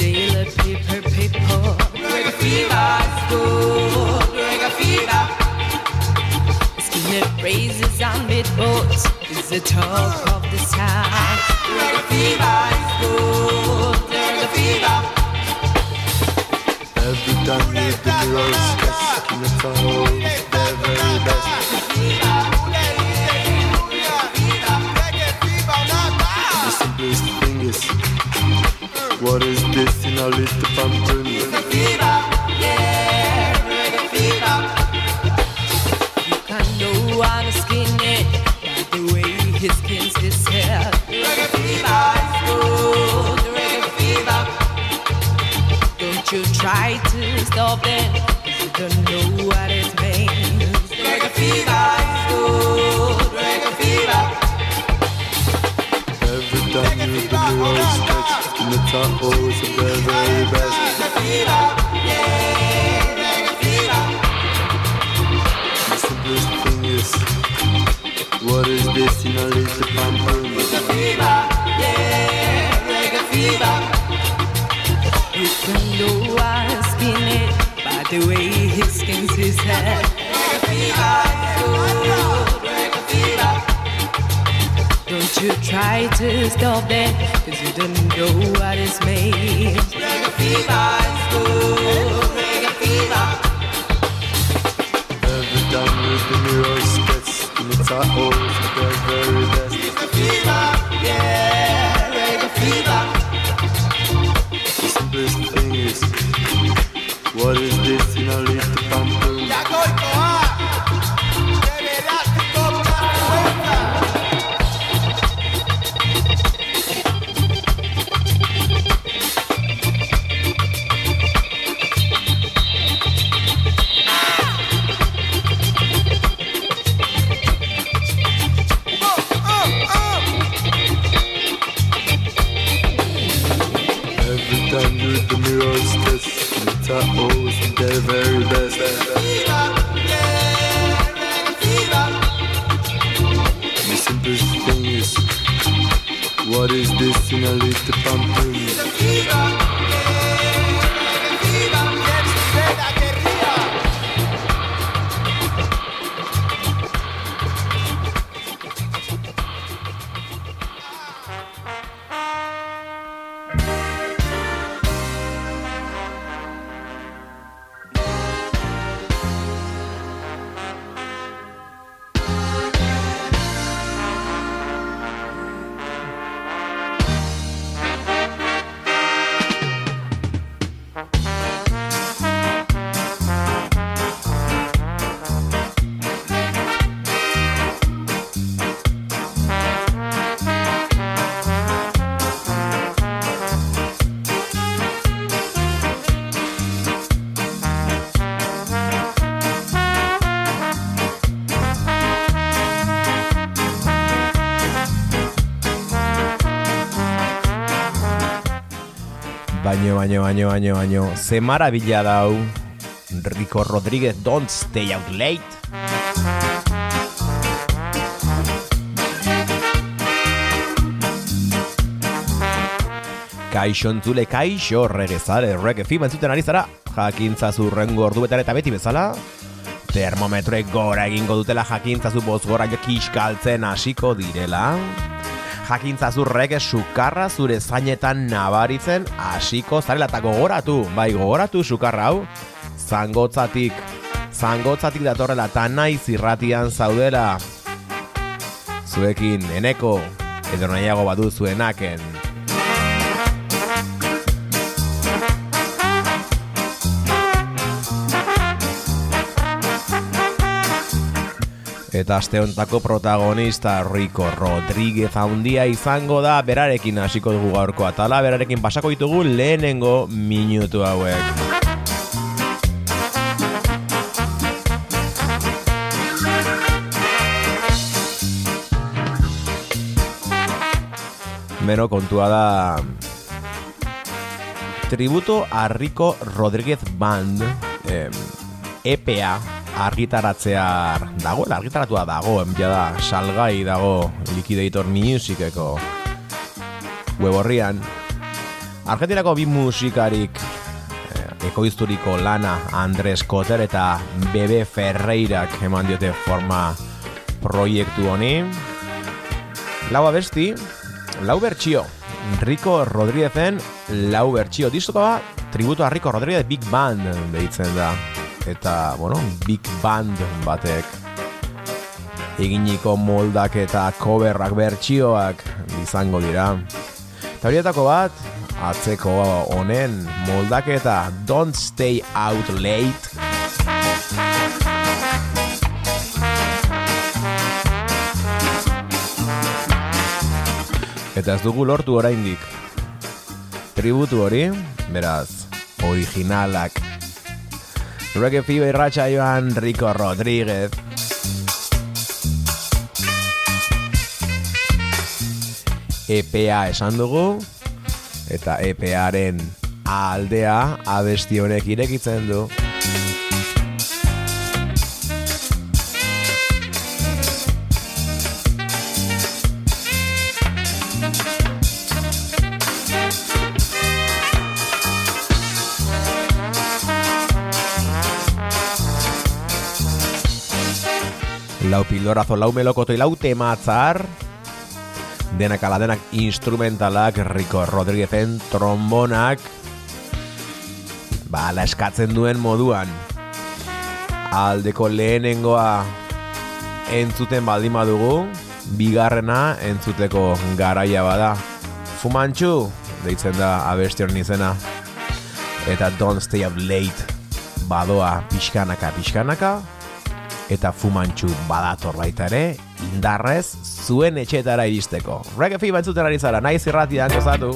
dealer, paper, people. Greg fever, school, Greg fever. Is talk. Baino, baino, baino, baino, baino. Ze marabila dau. Rico Rodríguez, don't stay out late. Kaixo entzule, kaixo, regezare, reggae film entzuten ari zara, jakintzazu rengo orduetan eta beti bezala, termometroek gora egingo dutela jakintzazu bozgora jo kiskaltzen hasiko direla, jakintzazu reggae sukarra zure zainetan nabaritzen hasiko zarela eta gogoratu, bai gogoratu sukarra hau, zangotzatik, zangotzatik datorrela eta naiz irratian zaudela, zuekin eneko, edo nahiago badu zuenaken, Eta aste hontako protagonista Rico Rodríguez handia izango da berarekin hasiko dugu gaurko atala, berarekin pasako ditugu lehenengo minutu hauek. Beno kontua da Tributo a Rico Rodríguez Band eh, EPA argitaratzear dagoela, argitaratua dago, enbia salgai dago Liquidator Musiceko web horrian. Argentinako bi musikarik eh, ekoizturiko lana Andres Koter eta Bebe Ferreirak eman diote forma proiektu honi. Lau abesti, lau bertxio, Rico Rodríguezen lau bertxio diskoa tributo a Rico Rodríguez Big Band deitzen da. Eta, bueno, Big Band batek eginiko moldak eta coverrak bertxioak izango dira. Eta horietako bat, atzeko honen moldaketa Don't Stay Out Late Eta ez dugu lortu oraindik. Tributu hori, beraz, originalak. Reggae Fever irratxa joan Rico Rodríguez. EPA esan dugu, eta EPAren aldea abesti honek irekitzen du. Lau pildorazo, lau melokoto, lau tematzar, denak ala denak instrumentalak, Rico Rodríguezen trombonak, ba, eskatzen duen moduan, aldeko lehenengoa entzuten baldin badugu, bigarrena entzuteko garaia bada. Fumantxu, deitzen da abestion izena, eta Don't Stay Up Late, badoa pixkanaka, pixkanaka, eta fumantxu badator baita ere, indarrez zuen etxetara iristeko. Reggae fi bantzuten ari zara, naiz irratian gozatu.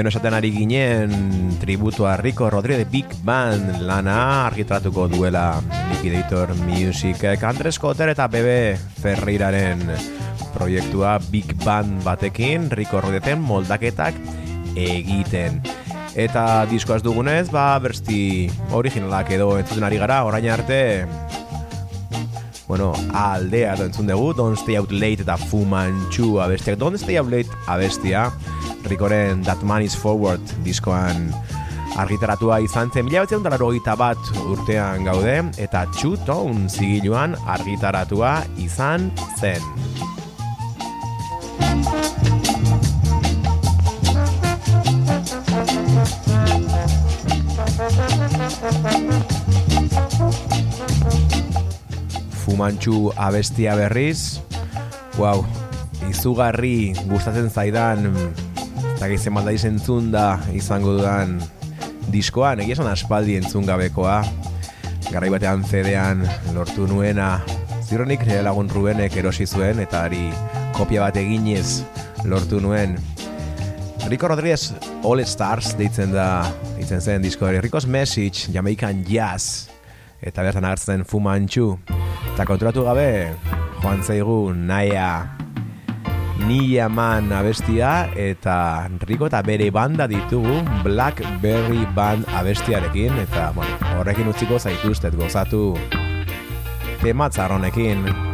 Beno esaten ari ginen tributua Rico Rodríguez Big Band lana argitratuko duela Liquidator Musicek Andres Koter eta Bebe Ferreiraren proiektua Big Band batekin Rico Rodríguezen moldaketak egiten. Eta diskoaz dugunez, ba, bersti originalak edo entzuten ari gara, orain arte bueno, aldea entzun dugu, Don't Stay Out Late eta Fu Manchu abestiak. Don't Stay Out Late abestia, Rikoren That Man Is Forward diskoan argitaratua izan zen mila batzen bat urtean gaude eta Two Tone zigiluan argitaratua izan zen. Fumantxu abestia berriz Wow, izugarri gustatzen zaidan eta gizien balda izentzun da izango dudan diskoan, egia esan aspaldi entzun gabekoa. Garai batean zedean lortu nuena. Zironik nire lagun Rubenek erosi zuen eta ari kopia bat eginez lortu nuen. Rico Rodríguez All Stars deitzen da deitzen zen disko Rico's Message, Jamaican Jazz. Eta bertan agertzen Fumantxu Eta konturatu gabe, joan zaigu naia Nila man abestia eta Riko eta bere banda ditugu Blackberry Band abestiarekin eta bueno, horrekin utziko zaituztet gozatu. Tematzarronekin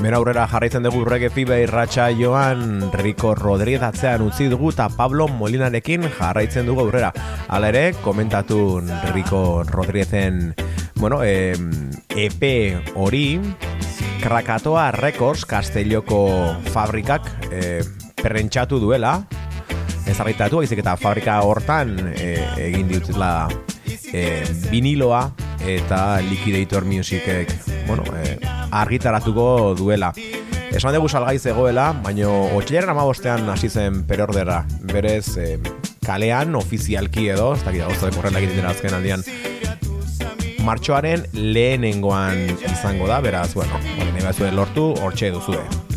honekin aurrera jarraitzen dugu reggae fiba irratxa joan Rico Rodríguez atzean utzi dugu eta Pablo Molinarekin jarraitzen dugu aurrera. Hala ere, komentatu Rico Rodríguezen bueno, eh, EP hori Krakatoa Records Castelloko fabrikak eh, perrentsatu duela ezagitatu, izik eta fabrika hortan eh, egin dituzela eh, viniloa eta Liquidator Musicek bueno, eh, argitaratuko duela. Esan dugu salgai zegoela, baina otxilaren amabostean hasi zen perordera. Berez, eh, kalean, ofizialki edo, ez dakit, oso dekorren egiten dira azken aldian, martxoaren lehenengoan izango da, beraz, bueno, nahi bat lortu, hortxe duzue.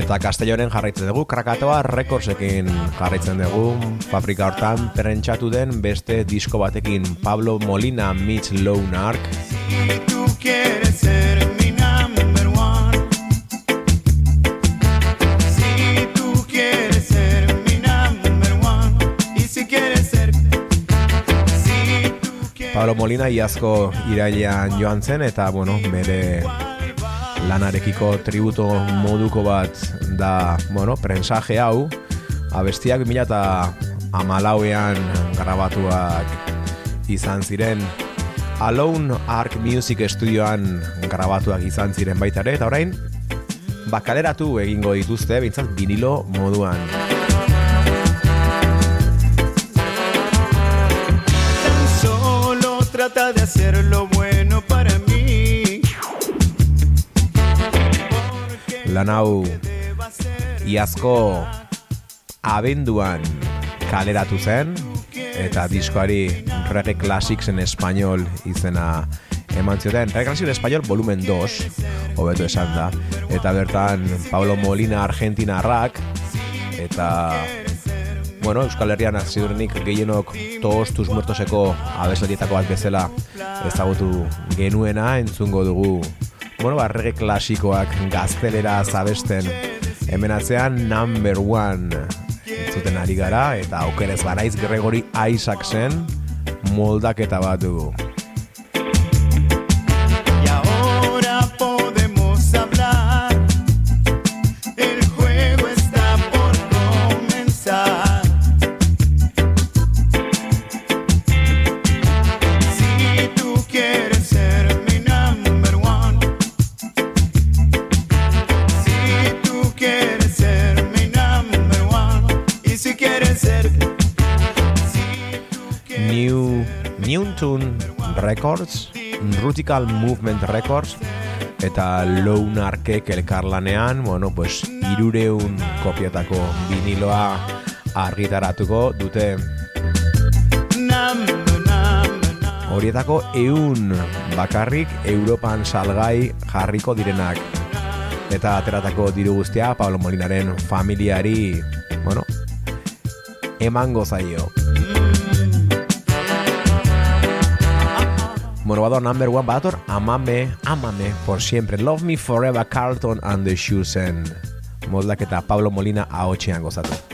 Eta Castelloren jarraitzen dugu, Krakatoa Recordsekin. Jarraitzen dugu, fabrika hortan perrentsatu den beste disko batekin Pablo Molina meets Lone Ark. Si tu quieres ser mi number one. Si tu quieres ser mi number one. Y si quieres ser si Pablo Molina iazko irailean joan zen eta, bueno, bere lanarekiko tributo moduko bat da, bueno, prensaje hau, abestiak 2000 eta amalauean grabatuak izan ziren, Alone Arc Music Studioan grabatuak izan ziren baita ere, eta orain, bakaleratu egingo dituzte, bintzat vinilo moduan. solo trata de hacer lo bueno lan hau iazko abenduan kaleratu zen eta diskoari Reggae Classics en Español izena eman zioten. Reggae Classics en Español volumen 2 hobeto esan da. Eta bertan Pablo Molina Argentina arrak eta bueno, Euskal Herrian azidurenik gehienok todos tus muertoseko abesatietako bat bezala ezagutu genuena entzungo dugu bueno, barrege klasikoak gaztelera zabesten hemen atzean number one zuten ari gara eta aukerez banaiz Gregory Isaacsen moldaketa bat dugu. Records, Rutical Movement Records, eta Lone Arkek elkarlanean, bueno, pues, irureun kopiatako viniloa argitaratuko dute. Horietako eun bakarrik Europan salgai jarriko direnak. Eta ateratako diru guztia Pablo Molinaren familiari, bueno, emango zaio. Number one, badator Amame, Amame, por siempre. Love Me Forever, Carlton and the Shusen Moldaketa Pablo Molina ahotxean gozatu Eres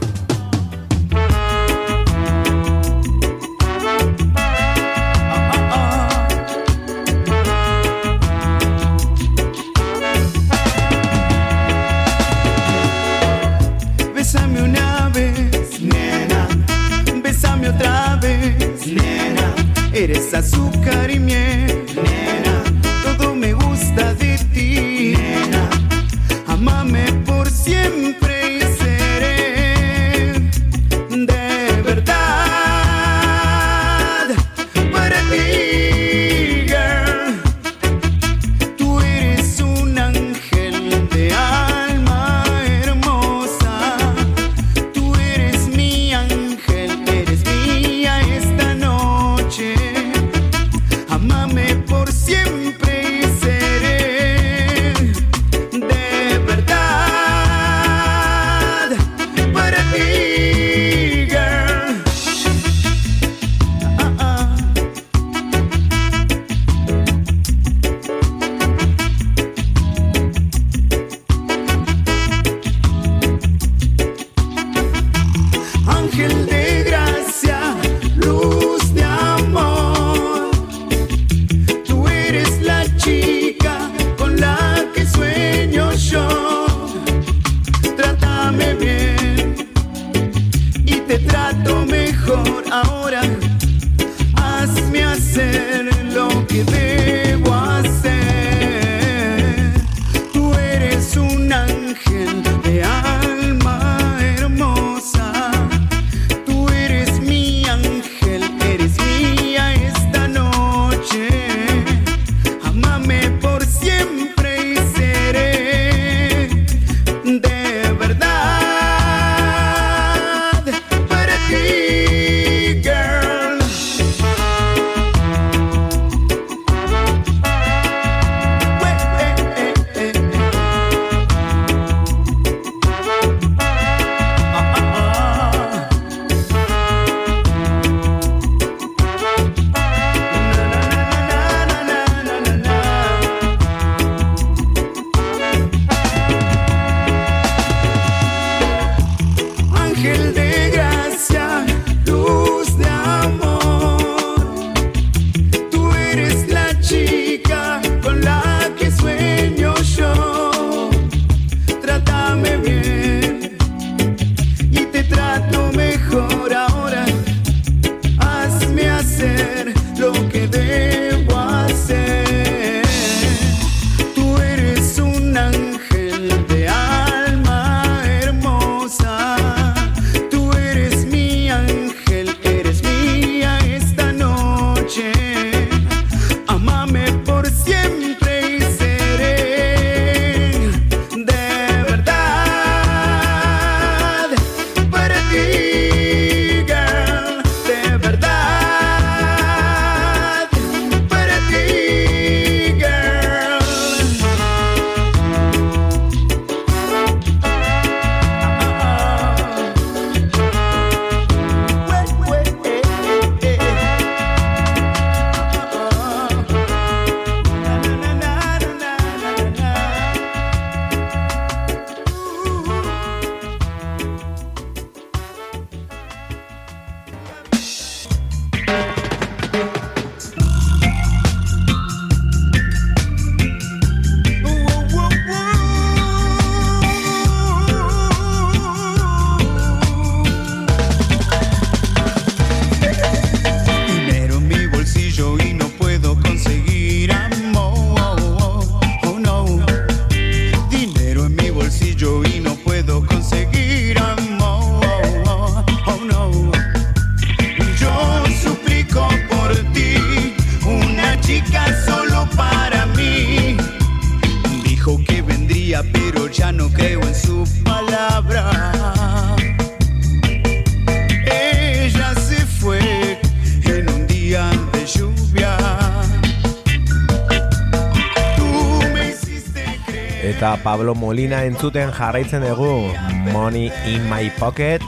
Molina entzuten jarraitzen dugu Money in my pocket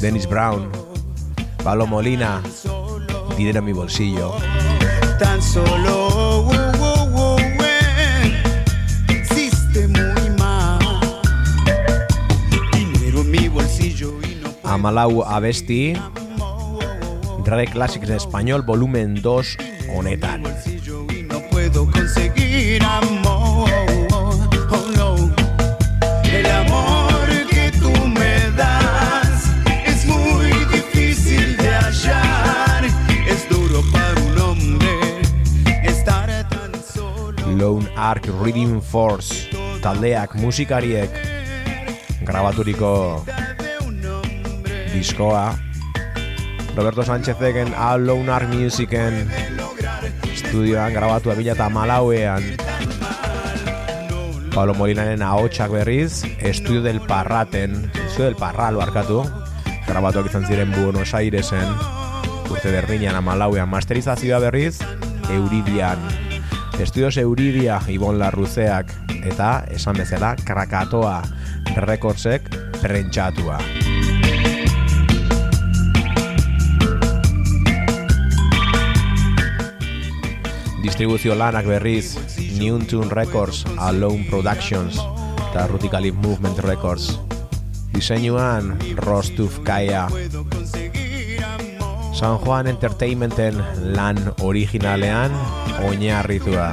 Dennis Brown Pablo Molina Dinero en mi bolsillo tan solo. Eh. Hiciste muy mal. Dinero en mi bolsillo y no puedo Amalau abesti Reggae Classics en español volumen 2 honetan bolsillo y no puedo conseguir amor. Lone Ark Reading Force taldeak musikariek grabaturiko diskoa. Roberto Sánchezeken A Lone Ark Musicen estudioan grabatu mila eta malauean Pablo Molinaren ahotsak berriz Estudio del Parraten Estudio del Parral barkatu. Grabatuak izan ziren Buenos Airesen urte berdinean amalauean masterizazioa berriz Euridian Estudios Euridia Ibon Larruzeak eta esan bezala Krakatoa Rekordsek prentxatua Distribuzio lanak berriz Neuntune Records, Alone Productions eta Ruticalif Movement Records. Diseinuan Rostuf Kaya San Juan Entertainmenten lan originalean oinarritua.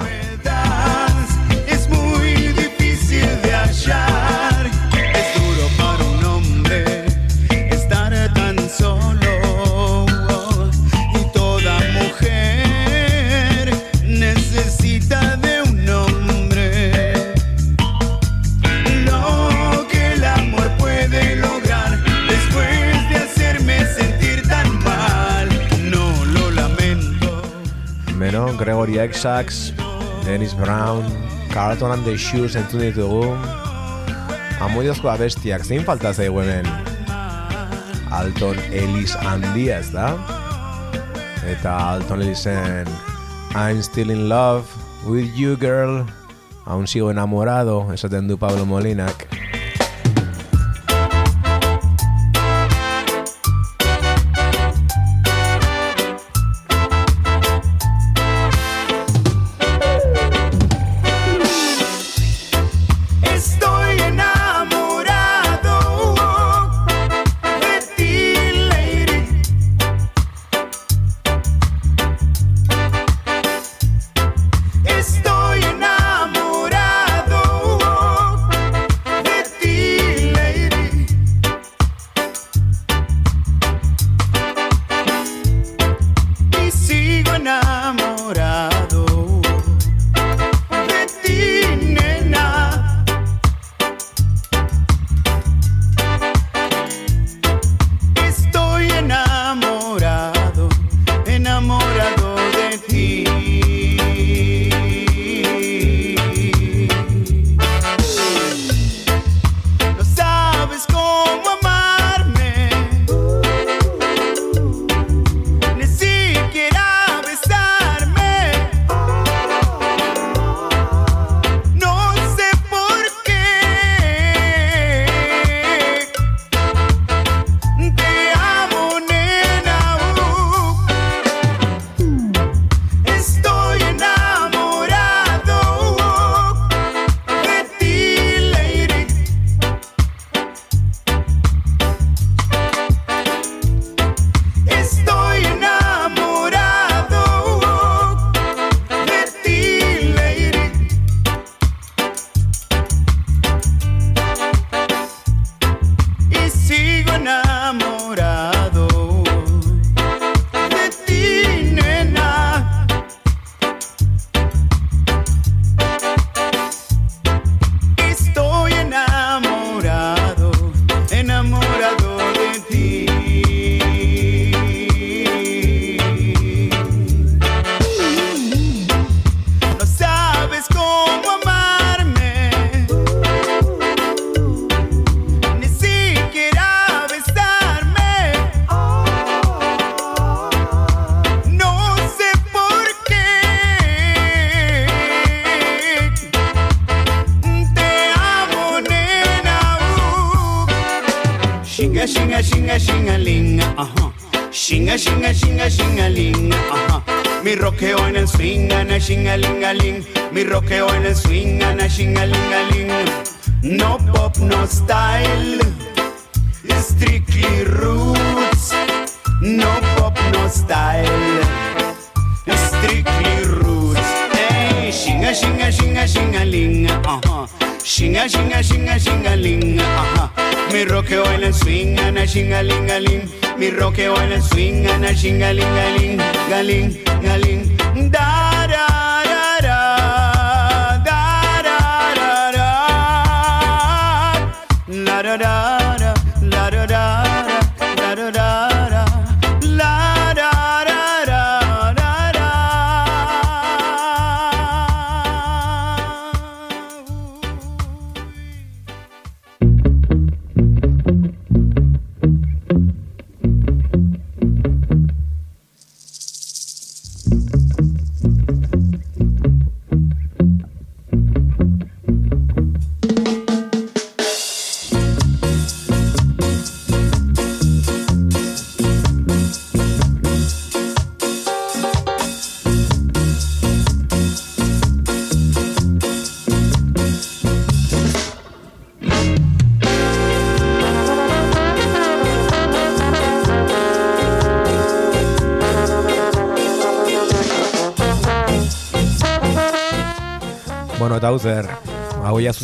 Gregory Exacts, Dennis Brown, Carlton and the Shoes entzun ditugu. Amoiozko abestiak, zein falta zaigu hemen? Alton Ellis handia ez da? Eta Alton Ellisen I'm still in love with you girl Aún sigo enamorado, esaten du Pablo Molinak.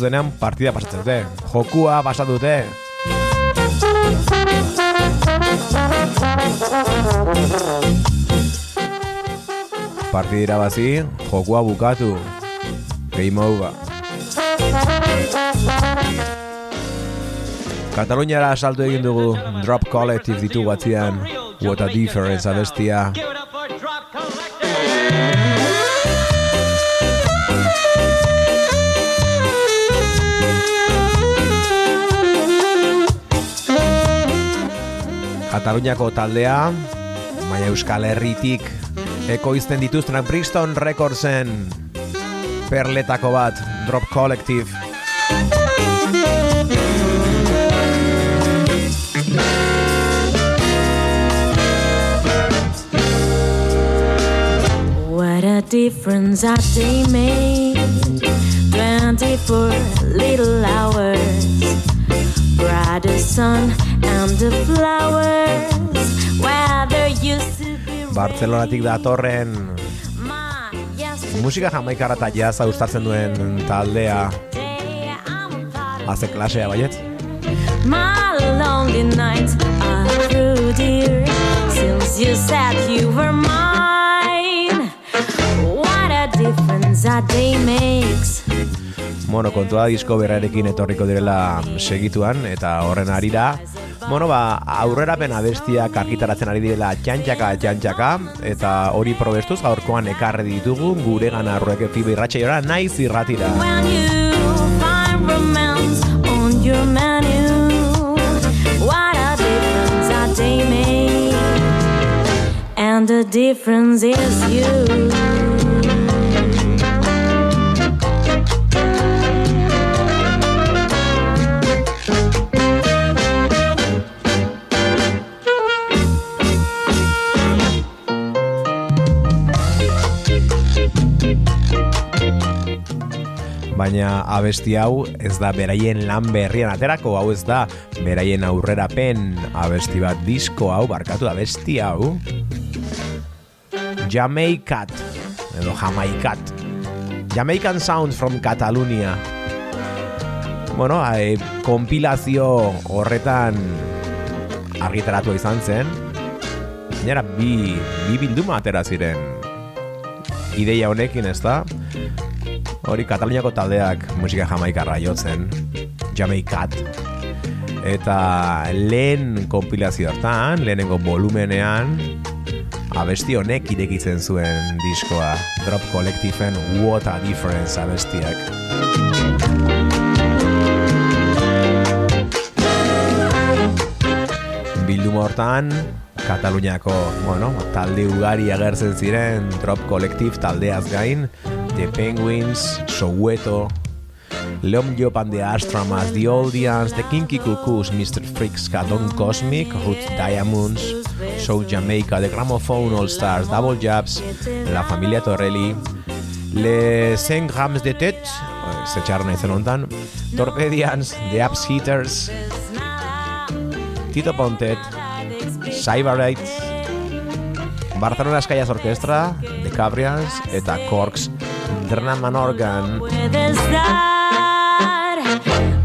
Zuzenean partida pasatzen dute. Jokua pasatu dute. Partida irabazi, jokua bukatu. Game over. Kataluniara salto egin dugu Drop Collective ditugu atzian What a Difference abestia Kataluniako taldea, baina Euskal Herritik ekoizten dituztenak Brixton Recordsen perletako bat, Drop Collective. What a difference a day made. 24 little hours. Bartzelonatik datorren musika jamaikara eta jazza gustatzen duen taldea haze klasea baiet. my lonely nights are through, dear. Since you said you were mine. What a difference a day makes. Bueno, kontua disko berrarekin etorriko direla segituan eta horren arira Bueno, ba, aurrerapen abestiak argitaratzen ari direla txantxaka txantxaka eta hori probestuz gaurkoan ekarri ditugu gure gana arrueke fibe irratxaiora naiz irratira. And the difference is you. Baina abesti hau ez da beraien lan berrian aterako, hau ez da beraien aurrerapen abesti bat disko hau, barkatu abesti hau. Jamaicat, edo Jamaicat. Jamaican Sound from Catalonia. Bueno, e, kompilazio horretan argitaratu izan zen. Gainera, bi, bi bilduma atera ziren ideia honekin, ez da? Hori Kataluniako taldeak musika jamaikarra jotzen, Jamaicat. Eta lehen kompilazio hartan, lehenengo volumenean, abesti honek irekitzen zuen diskoa. Drop Collectiveen What a Difference abestiak. Bilduma hortan, Kataluniako, bueno, talde ugari agertzen ziren Drop Collective taldeaz gain, The Penguins, Soweto, Leon Jopan de Astramas, The Oldians, The Kinky Cuckoos, Mr. Freaks, Don Cosmic, Ruth Diamonds, Soul Jamaica, The Gramophone All Stars, Double Jabs, La Familia Torelli, Le 5 Grams de Tet, se hontan, Torpedians, The Ups Hitters, Tito Pontet, Cyberites, Barcelona Escaias Orquestra, The Cabrians, eta Corks, Drum Organ. Puedes dar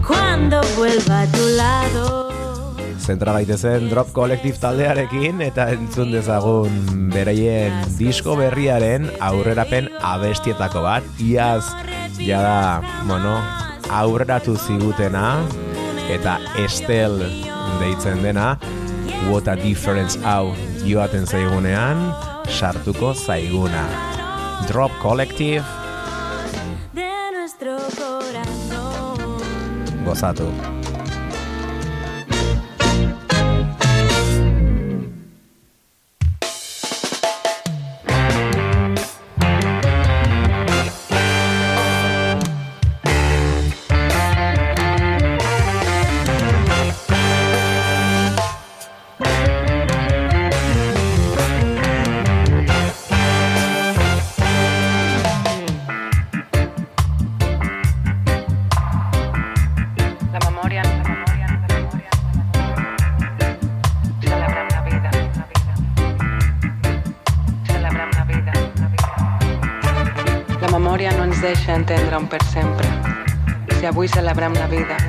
cuando vuelva a tu lado. Zentra gaitezen Drop Collective taldearekin eta entzun dezagun beraien disko berriaren aurrerapen abestietako bat. Iaz, jada, bueno, aurreratu zigutena eta Estel deitzen dena What a Difference hau joaten zaigunean sartuko zaiguna. Drop Collective de nuestro corazón. gozatu. Abraham la vida.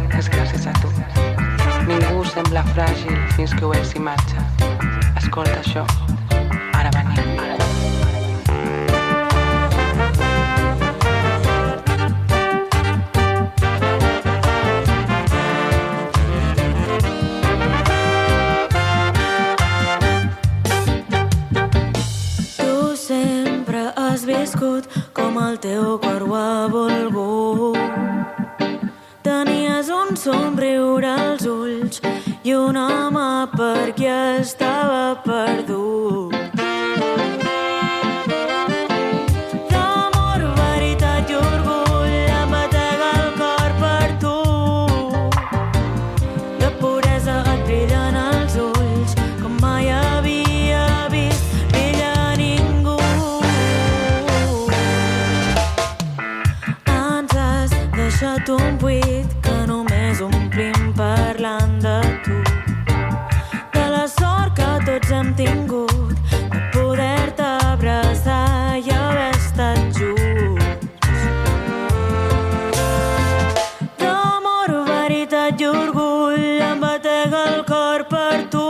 Cor per tu.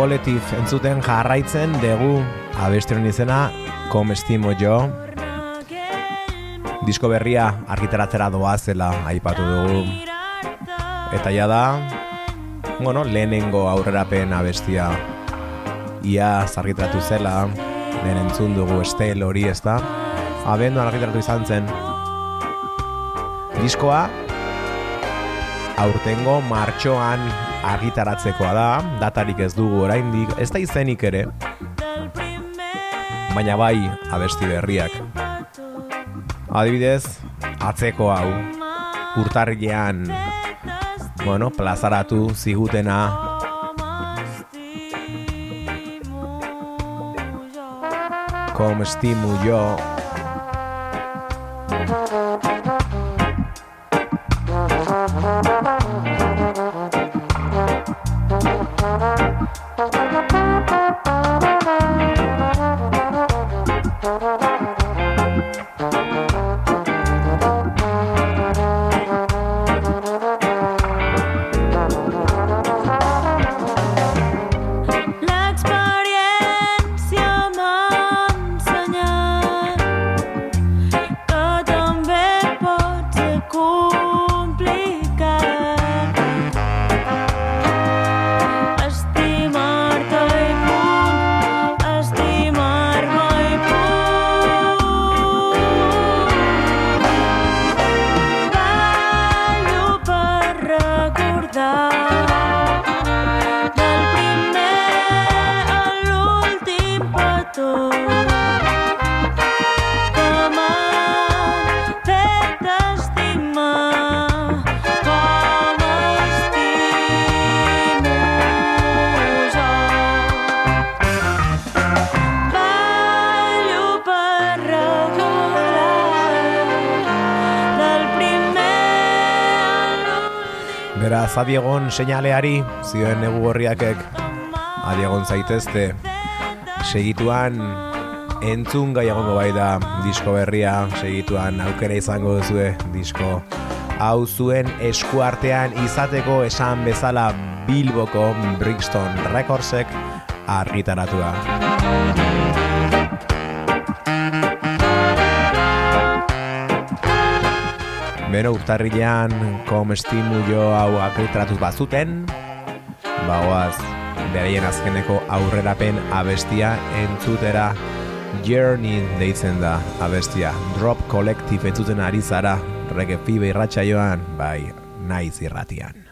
Collective entzuten jarraitzen dugu abestiren izena Komestimo Jo. Disko berria argitaratzera doazela aipatu dugu. Eta ja da bueno, lehenengo aurrerapen abestia. Ia zargitratu zela lehen entzun dugu estel hori ez da abenduan argitaratu izan zen. Diskoa aurtengo martxoan argitaratzekoa da, datarik ez dugu oraindik, ez da izenik ere, baina bai abesti berriak. Adibidez, atzeko hau, urtarrilean, bueno, plazaratu zigutena, Kom estimu Beraz, adiegon seinaleari, zioen negu gorriakek, adiegon zaitezte, segituan entzun gai egongo bai da disko berria, segituan aukera izango duzue disko. Hau zuen eskuartean izateko esan bezala Bilboko Brixton Recordsek argitaratua. Beno urtarrilean komestimu jo hau akritratuz bazuten, bagoaz beraien azkeneko aurrerapen abestia entzutera Journey deitzen da abestia. Drop Collective entzuten ari zara, reggae fibe irratsaioan, bai, naiz irratian.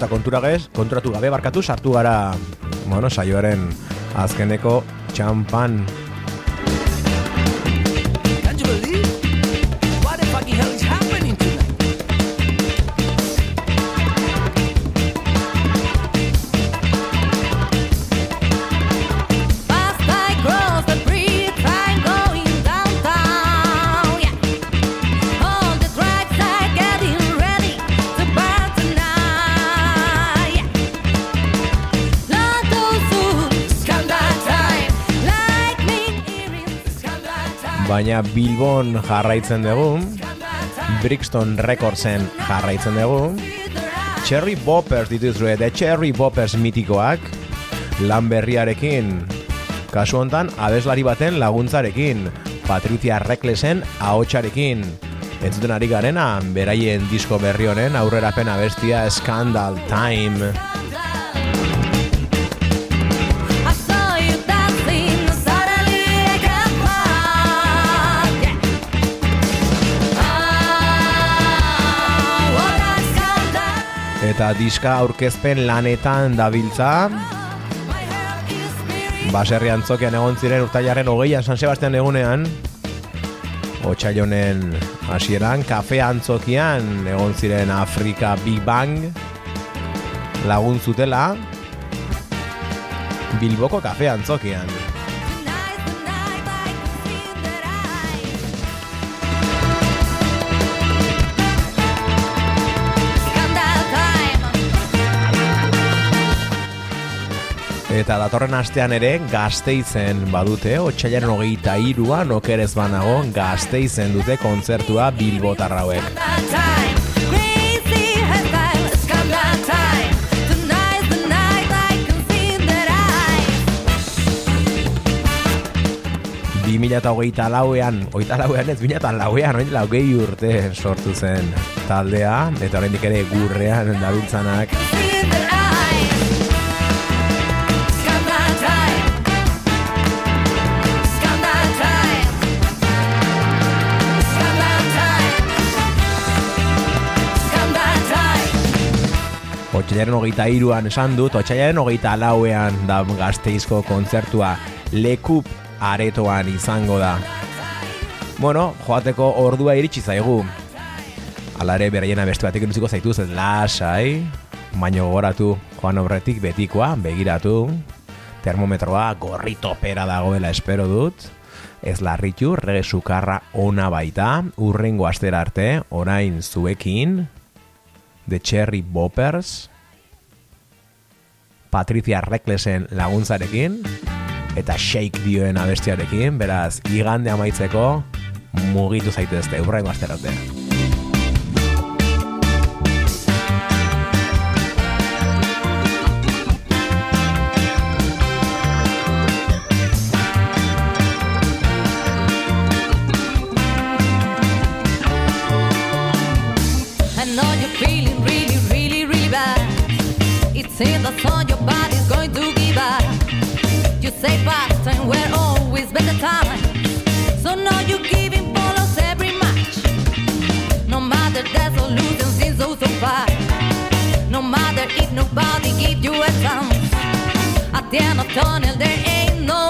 Eta kontura gez, konturatu gabe barkatu sartu gara, bueno, saioaren azkeneko txampan. Baina Bilbon jarraitzen dugu, Brixton Recordsen jarraitzen dugu, Cherry Boppers dituzue, The Cherry Boppers mitikoak, lan berriarekin, kasu hontan abeslari baten laguntzarekin, Patricia Recklesen ahotsarekin, entzuten ari garena, beraien disko berri honen aurrerapen abestia Scandal Time. Eta diska aurkezpen lanetan dabiltza, baserri antzokian egon ziren urtailaren hogeian San Sebastian egunean, Otsaionen hasieran kafe antzokian egon ziren Afrika Big Bang. Lagun zutela Bilboko kafe antzokian. Eta datorren astean ere gazteizen badute, otsailaren hogeita iruan okerez banago gazteizen dute kontzertua Bilbotarrauek. Scandal time. Crazy hairstyle. Scandal time. Tonight's the night I can see that I 2008 lauean, oita lauean ez, 2008 lauean, oin laugei urte sortu zen taldea, eta oraindik ere gurrean dabiltzanak. Time. Otsailaren hogeita iruan esan dut, otsailaren hogeita lauean da gazteizko kontzertua lekup aretoan izango da. Bueno, joateko ordua iritsi zaigu. Hala ere beraiena beste batek utziko zaituz lasai, baino gogoratu joan aurretik betikoa, begiratu, termometroa gorri topera dagoela espero dut, ez larritu, rege sukarra ona baita, urrengo astera arte, orain zuekin, The Cherry Boppers, Patricia Recklesen laguntzarekin, eta Shake dioen abestiarekin, beraz, igande amaitzeko mugitu zaitezte, urrengo astera arte. I know feeling Seems that all your body's going to give up. You say past were always better time. So now you're giving follows every match. No matter the solution seems so so far. No matter if nobody gives you a chance. At the end of tunnel there ain't no